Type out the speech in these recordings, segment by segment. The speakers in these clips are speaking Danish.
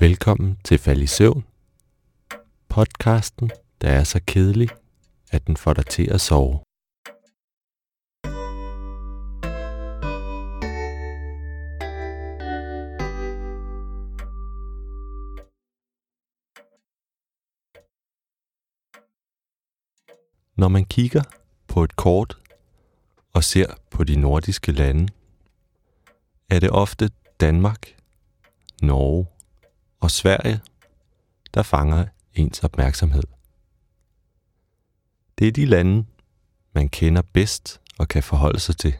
Velkommen til Fald i Søvn, podcasten, der er så kedelig, at den får dig til at sove. Når man kigger på et kort og ser på de nordiske lande, er det ofte Danmark, Norge og Sverige, der fanger ens opmærksomhed. Det er de lande, man kender bedst og kan forholde sig til.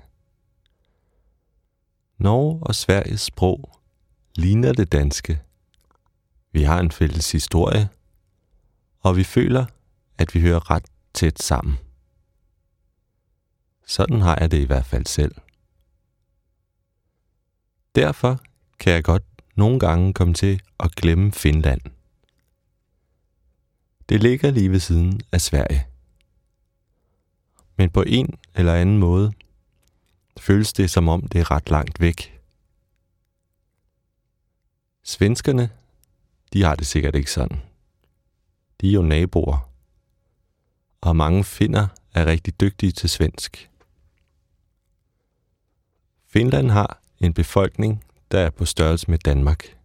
Norge og Sveriges sprog ligner det danske. Vi har en fælles historie, og vi føler, at vi hører ret tæt sammen. Sådan har jeg det i hvert fald selv. Derfor kan jeg godt nogle gange komme til at glemme Finland. Det ligger lige ved siden af Sverige. Men på en eller anden måde føles det som om det er ret langt væk. Svenskerne, de har det sikkert ikke sådan. De er jo naboer, og mange finder er rigtig dygtige til svensk. Finland har en befolkning, der er på størrelse med Danmark.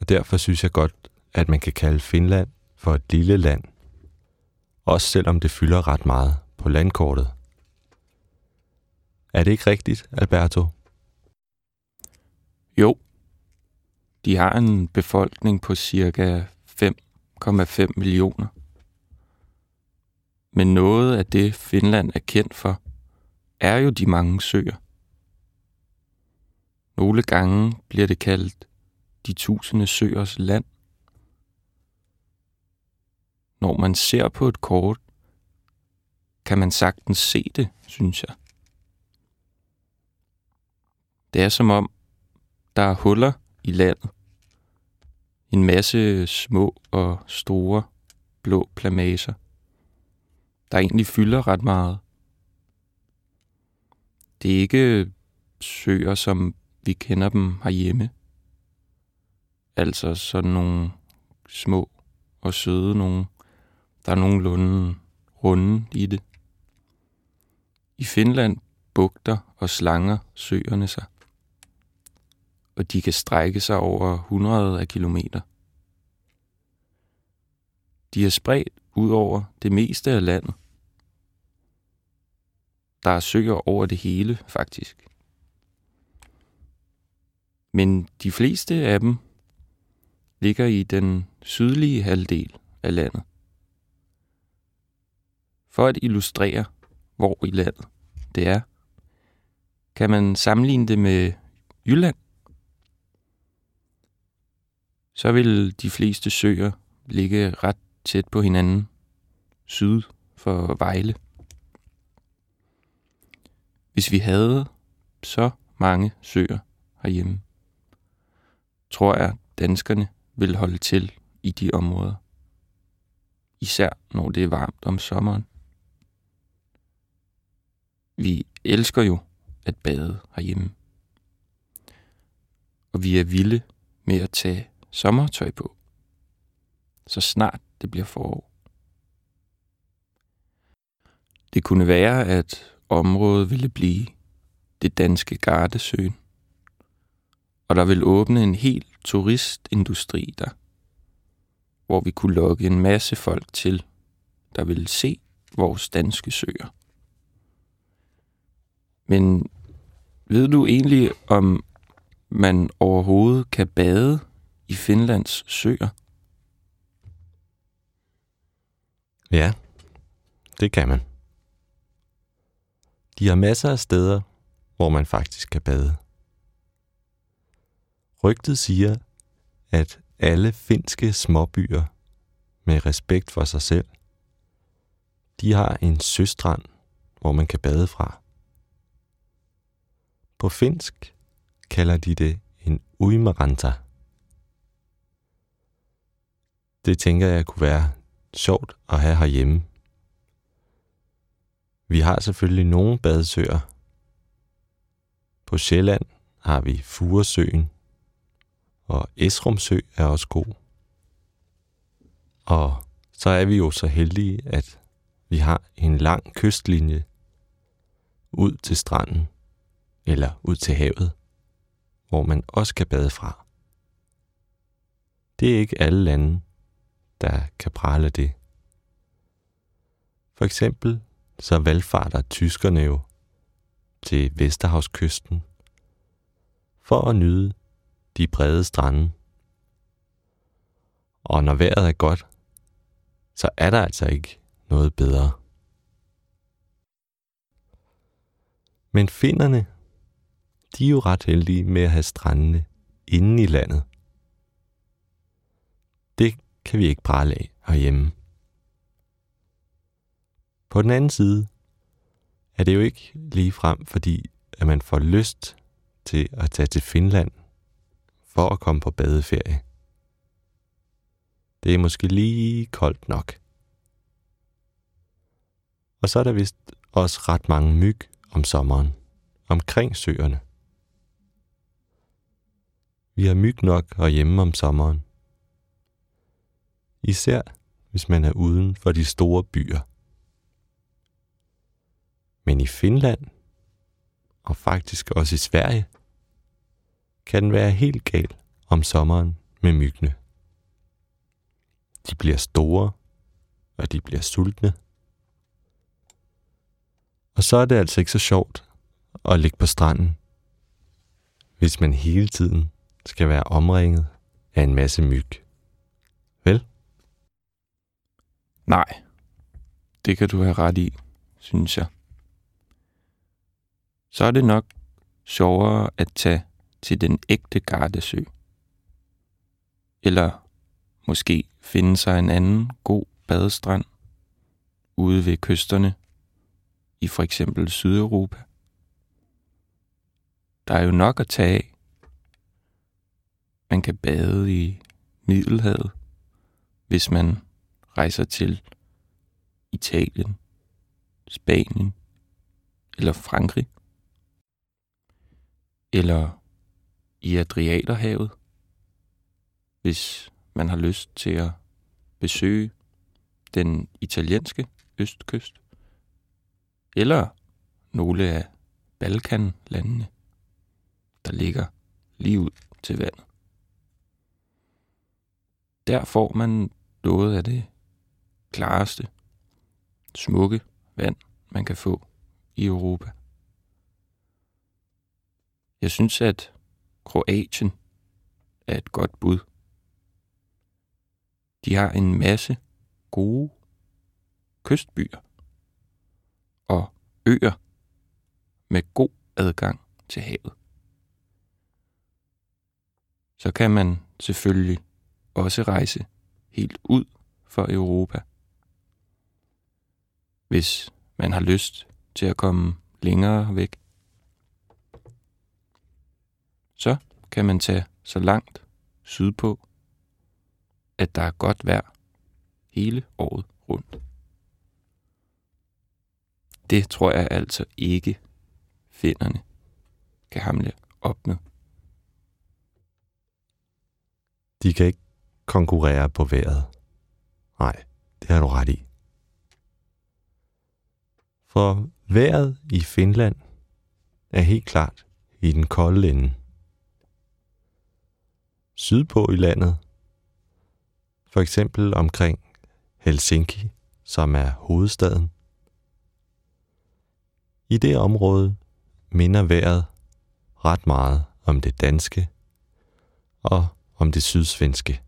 Og derfor synes jeg godt, at man kan kalde Finland for et lille land. Også selvom det fylder ret meget på landkortet. Er det ikke rigtigt, Alberto? Jo. De har en befolkning på cirka 5,5 millioner. Men noget af det, Finland er kendt for, er jo de mange søer. Nogle gange bliver det kaldt de tusinde søers land. Når man ser på et kort, kan man sagtens se det, synes jeg. Det er som om, der er huller i landet. En masse små og store blå plamager, der egentlig fylder ret meget. Det er ikke søer, som vi kender dem herhjemme. Altså sådan nogle små og søde nogle. Der er nogenlunde runde i det. I Finland bugter og slanger søerne sig. Og de kan strække sig over hundrede af kilometer. De er spredt ud over det meste af landet. Der er søer over det hele, faktisk. Men de fleste af dem ligger i den sydlige halvdel af landet. For at illustrere, hvor i landet det er, kan man sammenligne det med Jylland. Så vil de fleste søer ligge ret tæt på hinanden, syd for Vejle. Hvis vi havde så mange søer herhjemme, tror jeg, danskerne vil holde til i de områder. Især når det er varmt om sommeren. Vi elsker jo at bade herhjemme. Og vi er vilde med at tage sommertøj på, så snart det bliver forår. Det kunne være, at området ville blive det danske Gardesøen og der vil åbne en hel turistindustri der, hvor vi kunne lokke en masse folk til, der vil se vores danske søer. Men ved du egentlig, om man overhovedet kan bade i Finlands søer? Ja, det kan man. De har masser af steder, hvor man faktisk kan bade. Rygtet siger, at alle finske småbyer med respekt for sig selv, de har en søstrand, hvor man kan bade fra. På finsk kalder de det en uimaranta. Det tænker jeg kunne være sjovt at have herhjemme. Vi har selvfølgelig nogle badesøer. På Sjælland har vi Furesøen, og Esrumsø er også god. Og så er vi jo så heldige, at vi har en lang kystlinje ud til stranden eller ud til havet, hvor man også kan bade fra. Det er ikke alle lande, der kan prale det. For eksempel så valgfarter tyskerne jo til Vesterhavskysten for at nyde de brede strande. Og når vejret er godt, så er der altså ikke noget bedre. Men finderne, de er jo ret heldige med at have strandene inde i landet. Det kan vi ikke prale af herhjemme. På den anden side er det jo ikke lige frem, fordi at man får lyst til at tage til Finland for at komme på badeferie. Det er måske lige koldt nok. Og så er der vist også ret mange myg om sommeren omkring søerne. Vi har myg nok hjemme om sommeren. Især hvis man er uden for de store byer. Men i Finland, og faktisk også i Sverige, kan den være helt gal om sommeren med myggene. De bliver store, og de bliver sultne. Og så er det altså ikke så sjovt at ligge på stranden, hvis man hele tiden skal være omringet af en masse myg. Vel? Nej, det kan du have ret i, synes jeg. Så er det nok sjovere at tage til den ægte Gardesø. Eller måske finde sig en anden god badestrand ude ved kysterne i for eksempel Sydeuropa. Der er jo nok at tage af. Man kan bade i Middelhavet, hvis man rejser til Italien, Spanien eller Frankrig. Eller i Adriaterhavet, hvis man har lyst til at besøge den italienske østkyst, eller nogle af Balkanlandene, der ligger lige ud til vandet. Der får man noget af det klareste, smukke vand, man kan få i Europa. Jeg synes, at Kroatien er et godt bud. De har en masse gode kystbyer og øer med god adgang til havet. Så kan man selvfølgelig også rejse helt ud for Europa. Hvis man har lyst til at komme længere væk. Så kan man tage så langt sydpå, at der er godt vejr hele året rundt. Det tror jeg altså ikke finderne kan hamle op med. De kan ikke konkurrere på vejret. Nej, det har du ret i. For vejret i Finland er helt klart i den kolde ende. Sydpå i landet, for eksempel omkring Helsinki, som er hovedstaden. I det område minder vejret ret meget om det danske og om det sydsvenske.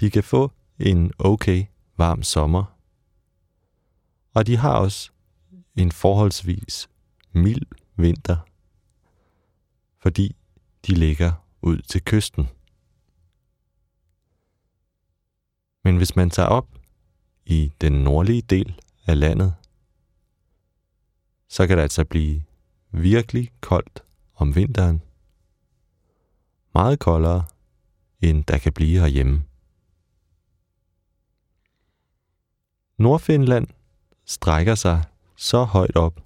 De kan få en okay varm sommer, og de har også en forholdsvis mild vinter, fordi de ligger ud til kysten. Men hvis man tager op i den nordlige del af landet, så kan det altså blive virkelig koldt om vinteren. Meget koldere, end der kan blive herhjemme. Nordfinland strækker sig så højt op,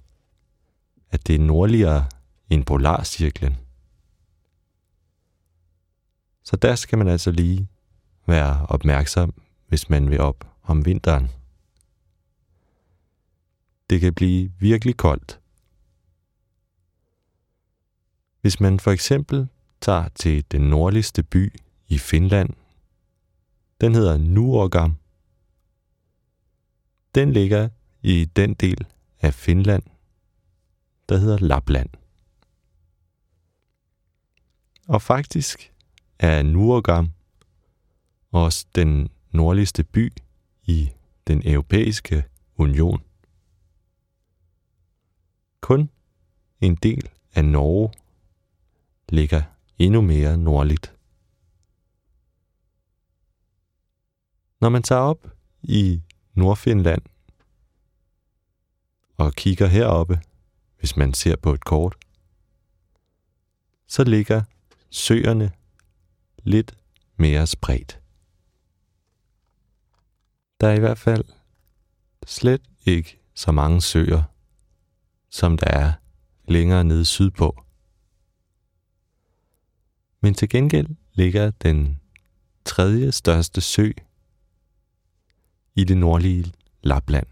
at det er nordligere end polarcirklen. Så der skal man altså lige være opmærksom, hvis man vil op om vinteren. Det kan blive virkelig koldt. Hvis man for eksempel tager til den nordligste by i Finland, den hedder Nuorgam. Den ligger i den del af Finland, der hedder Lapland. Og faktisk er Nuorgam også den nordligste by i den europæiske union. Kun en del af Norge ligger endnu mere nordligt. Når man tager op i Nordfinland og kigger heroppe, hvis man ser på et kort, så ligger søerne lidt mere spredt. Der er i hvert fald slet ikke så mange søer, som der er længere nede sydpå. Men til gengæld ligger den tredje største sø i det nordlige Lapland.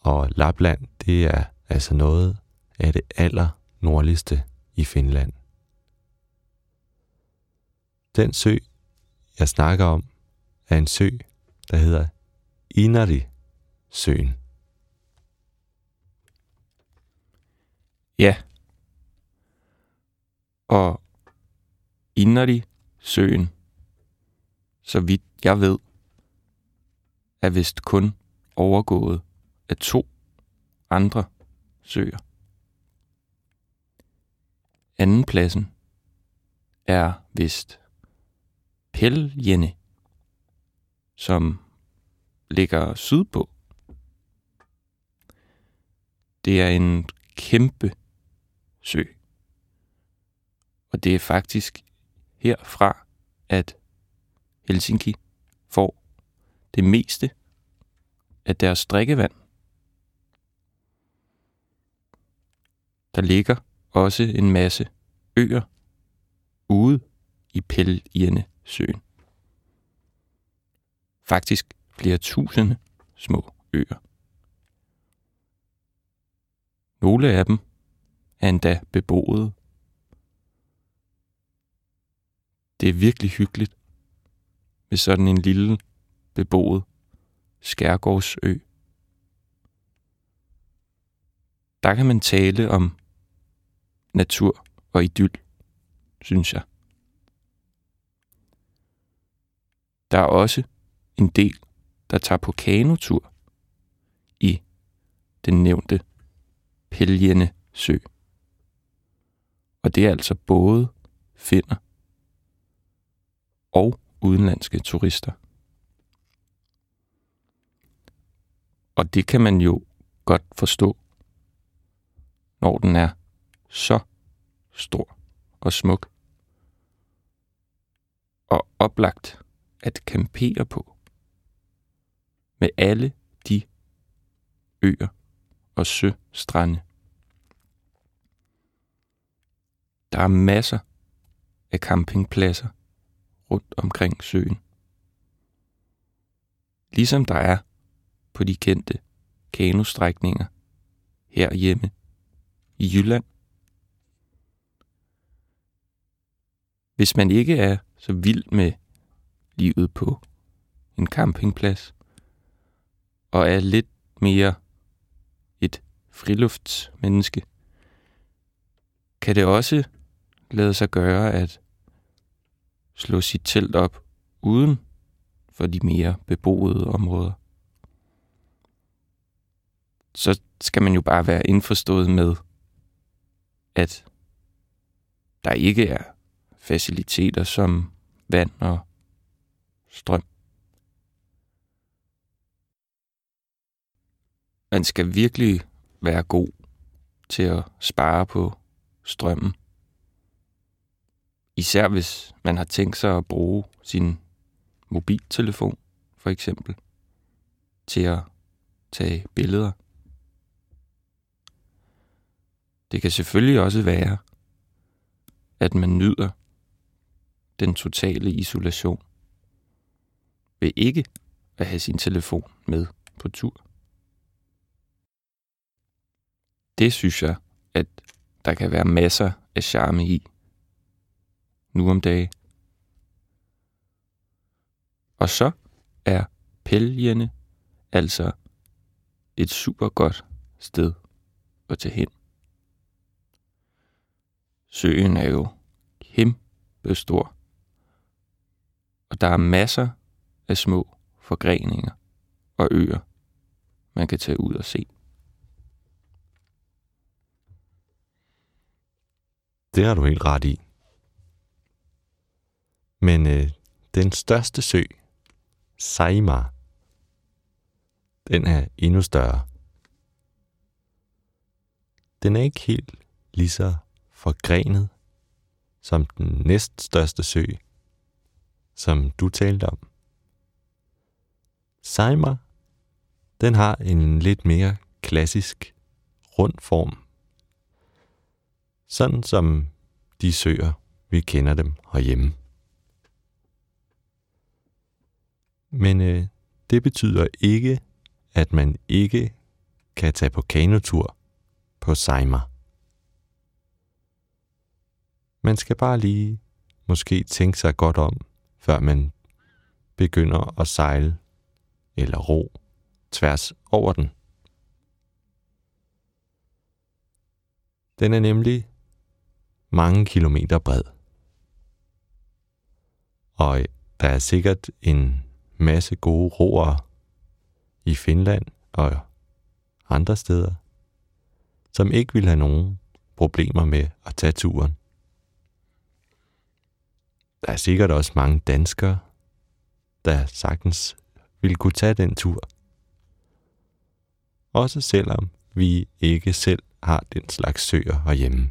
Og Lapland, det er altså noget af det aller nordligste i Finland. Den sø, jeg snakker om, er en sø, der hedder Inari-søen. Ja. Og Inari-søen, så vidt jeg ved, er vist kun overgået af to andre søer. Anden pladsen er vist Helgene, som ligger sydpå. Det er en kæmpe sø. Og det er faktisk herfra, at Helsinki får det meste af deres drikkevand. Der ligger også en masse øer ude i Peljene søen. Faktisk flere tusinde små øer. Nogle af dem er endda beboede. Det er virkelig hyggeligt med sådan en lille beboet skærgårdsø. Der kan man tale om natur og idyll, synes jeg. Der er også en del, der tager på kanotur i den nævnte Peljene sø. Og det er altså både finder og udenlandske turister. Og det kan man jo godt forstå, når den er så stor og smuk og oplagt at campere på med alle de øer og søstrande. Der er masser af campingpladser rundt omkring søen. Ligesom der er på de kendte kanostrækninger herhjemme i Jylland. Hvis man ikke er så vild med livet på en campingplads, og er lidt mere et friluftsmenneske, kan det også lade sig gøre at slå sit telt op uden for de mere beboede områder. Så skal man jo bare være indforstået med, at der ikke er faciliteter som vand og strøm. Man skal virkelig være god til at spare på strømmen. Især hvis man har tænkt sig at bruge sin mobiltelefon, for eksempel, til at tage billeder. Det kan selvfølgelig også være, at man nyder den totale isolation ved ikke at have sin telefon med på tur. Det synes jeg, at der kan være masser af charme i nu om dagen. Og så er pælgene altså et super godt sted at tage hen. Søen er jo kæmpe stor, og der er masser af små forgreninger og øer, man kan tage ud og se. Det har du helt ret i. Men øh, den største sø, Saima, den er endnu større. Den er ikke helt lige så forgrenet som den næststørste sø, som du talte om. Seimer, den har en lidt mere klassisk rund form. Sådan som de søer, vi kender dem herhjemme. Men øh, det betyder ikke, at man ikke kan tage på kanotur på Seimer. Man skal bare lige måske tænke sig godt om, før man begynder at sejle eller ro tværs over den. Den er nemlig mange kilometer bred. Og øh, der er sikkert en masse gode roer i Finland og andre steder, som ikke vil have nogen problemer med at tage turen. Der er sikkert også mange danskere, der sagtens vil kunne tage den tur. Også selvom vi ikke selv har den slags søer herhjemme.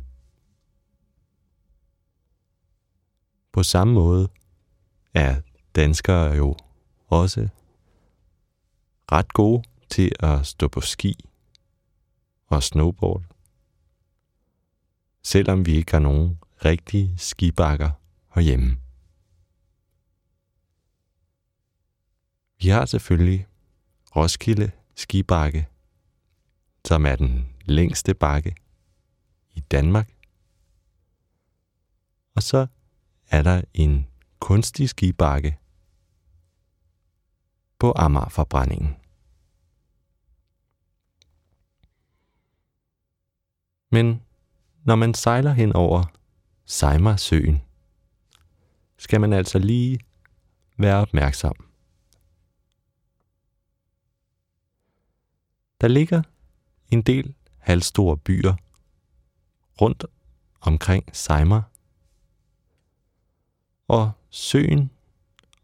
På samme måde er danskere jo også ret gode til at stå på ski og snowboard. Selvom vi ikke har nogen rigtige skibakker herhjemme. Vi har selvfølgelig Roskilde Skibakke, som er den længste bakke i Danmark. Og så er der en kunstig skibakke på Amagerforbrændingen. Men når man sejler hen over Seimersøen, skal man altså lige være opmærksom. Der ligger en del halvstore byer rundt omkring Seimer, og søen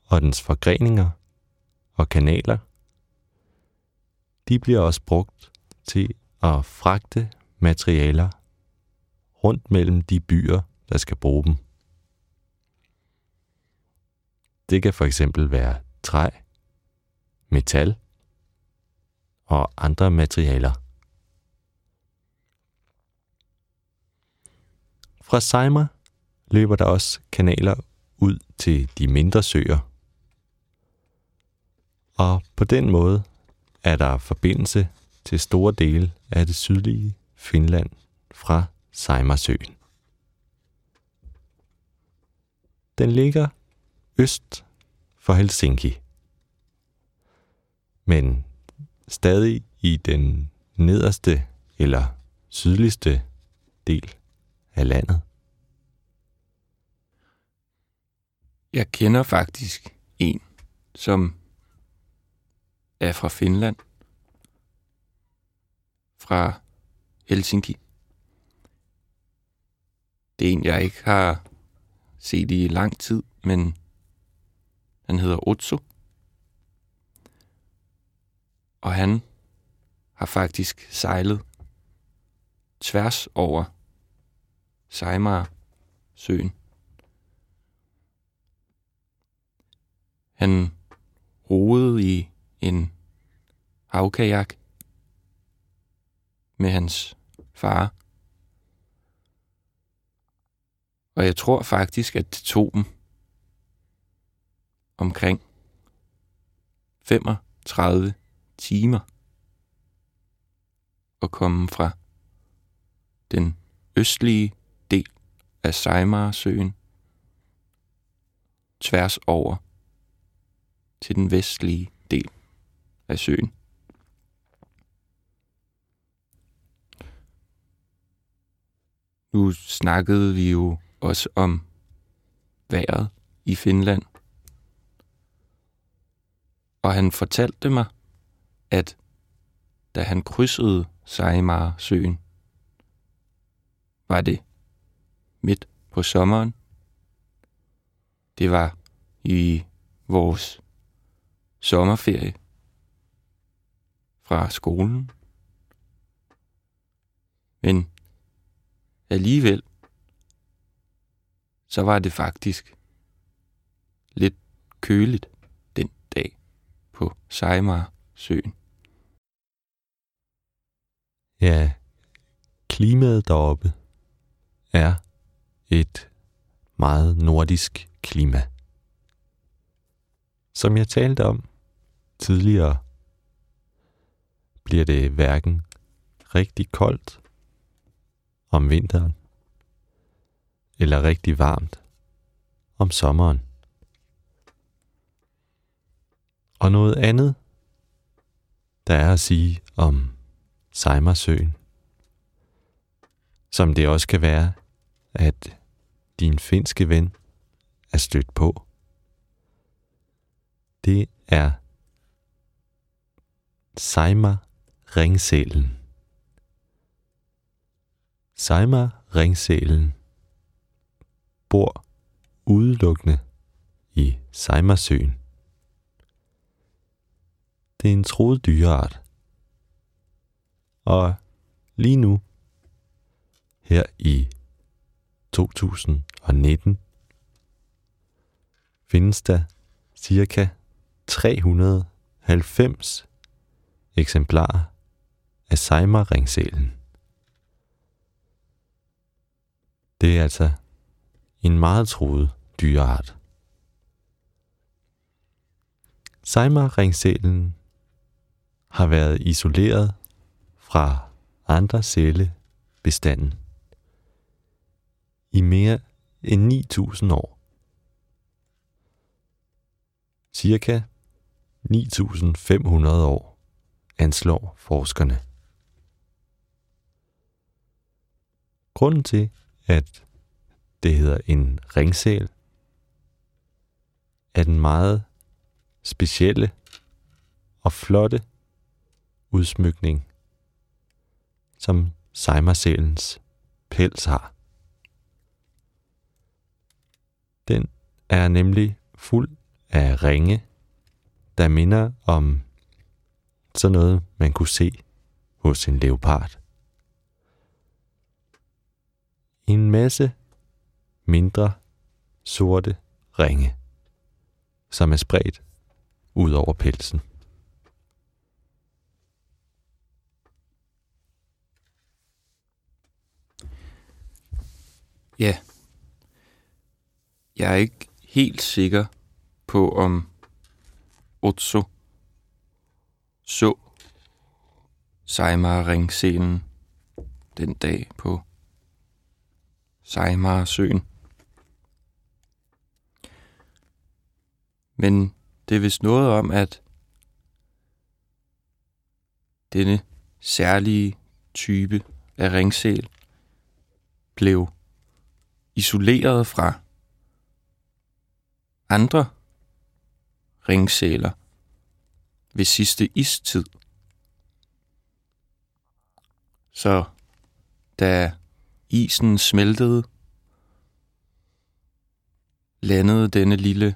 og dens forgreninger og kanaler, de bliver også brugt til at fragte materialer rundt mellem de byer, der skal bruge dem. Det kan for eksempel være træ, metal og andre materialer. Fra Seimer løber der også kanaler ud til de mindre søer. Og på den måde er der forbindelse til store dele af det sydlige Finland fra Seimersøen. Den ligger øst for Helsinki, men stadig i den nederste eller sydligste del af landet. Jeg kender faktisk en, som er fra Finland, fra Helsinki. Det er en, jeg ikke har set i lang tid, men han hedder Otso. Og han har faktisk sejlet tværs over Sejmar søen. Han roede i en havkajak med hans far. Og jeg tror faktisk, at det tog dem omkring 35 timer at komme fra den østlige del af Seimarsøen tværs over til den vestlige del af søen. Nu snakkede vi jo også om vejret i Finland. Og han fortalte mig, at da han krydsede Saimarsøen, var det midt på sommeren. Det var i vores sommerferie fra skolen. Men alligevel, så var det faktisk lidt køligt den dag på Sejmar-søen. Ja, klimaet deroppe er et meget nordisk klima. Som jeg talte om tidligere, bliver det hverken rigtig koldt om vinteren, eller rigtig varmt om sommeren. Og noget andet, der er at sige om Seimersøen, som det også kan være, at din finske ven er stødt på, det er Seimer ringsælen. Seimer ringsælen bor udelukkende i Seimersøen. Det er en troet dyreart. Og lige nu, her i 2019, findes der cirka 390 eksemplarer af Seimer-ringsælen. Det er altså en meget troet dyreart. Seimer-ringsælen har været isoleret fra andre bestanden i mere end 9.000 år. Cirka 9.500 år, anslår forskerne. Grunden til, at det hedder en ringsæl, er den meget specielle og flotte udsmykning, som sejmersælens pels har. Den er nemlig fuld af ringe, der minder om sådan noget, man kunne se hos en leopard. En masse mindre sorte ringe, som er spredt ud over pelsen. Ja. Jeg er ikke helt sikker på, om Otso så Sejmar-ringselen den dag på Sejmar-søen. Men det er vist noget om, at denne særlige type af ringsel blev isoleret fra andre ringsæler ved sidste istid. Så da isen smeltede, landede denne lille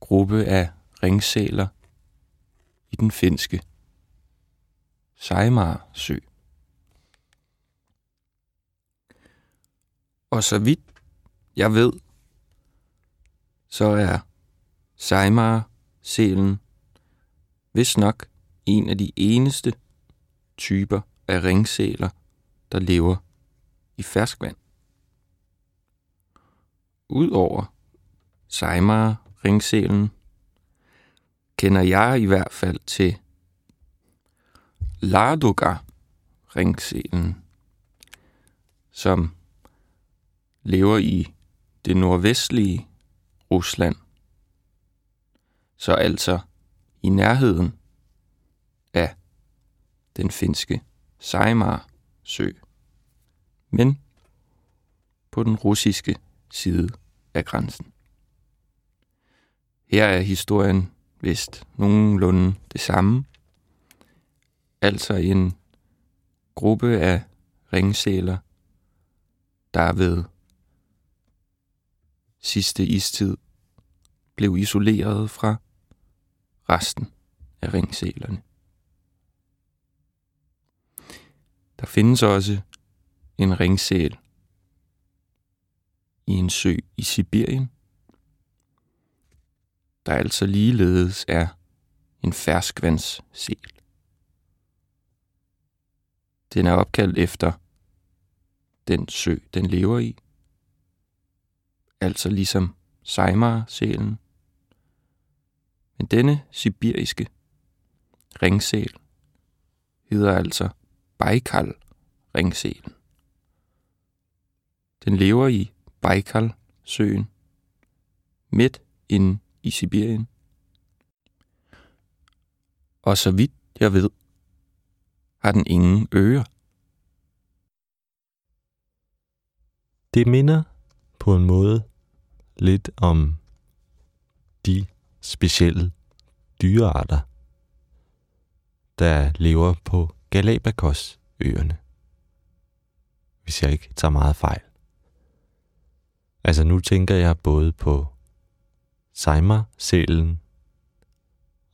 gruppe af ringsæler i den finske Sejmar Og så vidt jeg ved, så er Sejmar selen hvis nok en af de eneste typer af ringsæler, der lever i ferskvand. Udover Sejmar ringselen, kender jeg i hvert fald til Ladoga ringselen, som lever i det nordvestlige Rusland. Så altså i nærheden af den finske Saimaa sø, men på den russiske side af grænsen. Her er historien vist nogenlunde det samme, altså en gruppe af ringsæler, der ved sidste istid blev isoleret fra resten af ringsælerne. Der findes også en ringsæl i en sø i Sibirien, der altså ligeledes er en ferskvandssæl. Den er opkaldt efter den sø, den lever i, altså ligesom Sejmar-sælen. Men denne sibiriske ringsæl hedder altså Baikal-ringsælen. Den lever i Baikal-søen, midt inde i Sibirien. Og så vidt jeg ved, har den ingen ører. Det minder på en måde lidt om de specielle dyrearter, der lever på Galapagos-øerne. Hvis jeg ikke tager meget fejl. Altså nu tænker jeg både på Seimer-sælen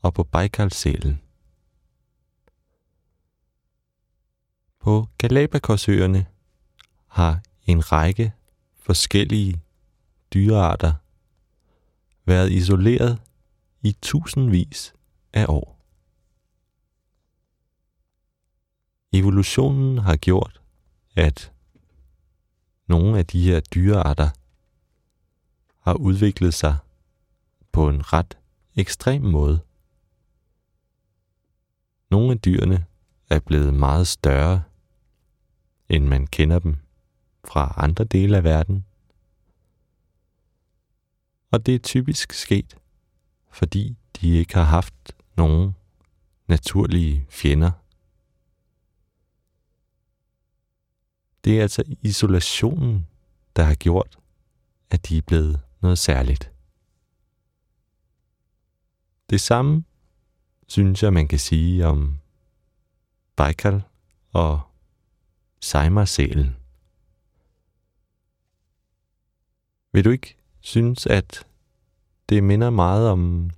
og på Baikal-sælen. På Galapagosøerne har en række forskellige dyrearter været isoleret i tusindvis af år. Evolutionen har gjort, at nogle af de her dyrearter har udviklet sig på en ret ekstrem måde. Nogle af dyrene er blevet meget større, end man kender dem fra andre dele af verden. Og det er typisk sket, fordi de ikke har haft nogen naturlige fjender. Det er altså isolationen, der har gjort, at de er blevet noget særligt. Det samme synes jeg, man kan sige om Baikal og Seimer-sælen. Vil du ikke synes, at det minder meget om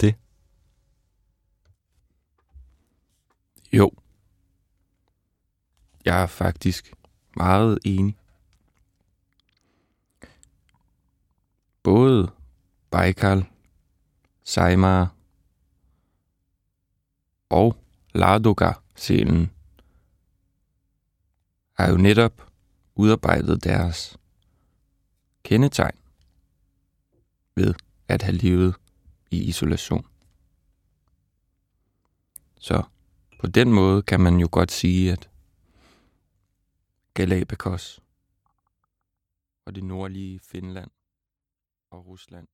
det? Jo. Jeg er faktisk meget enig. Både Baikal, Saimaa og Ladoga-selen har jo netop udarbejdet deres kendetegn ved at have levet i isolation. Så på den måde kan man jo godt sige, at Galapagos og det nordlige Finland og Rusland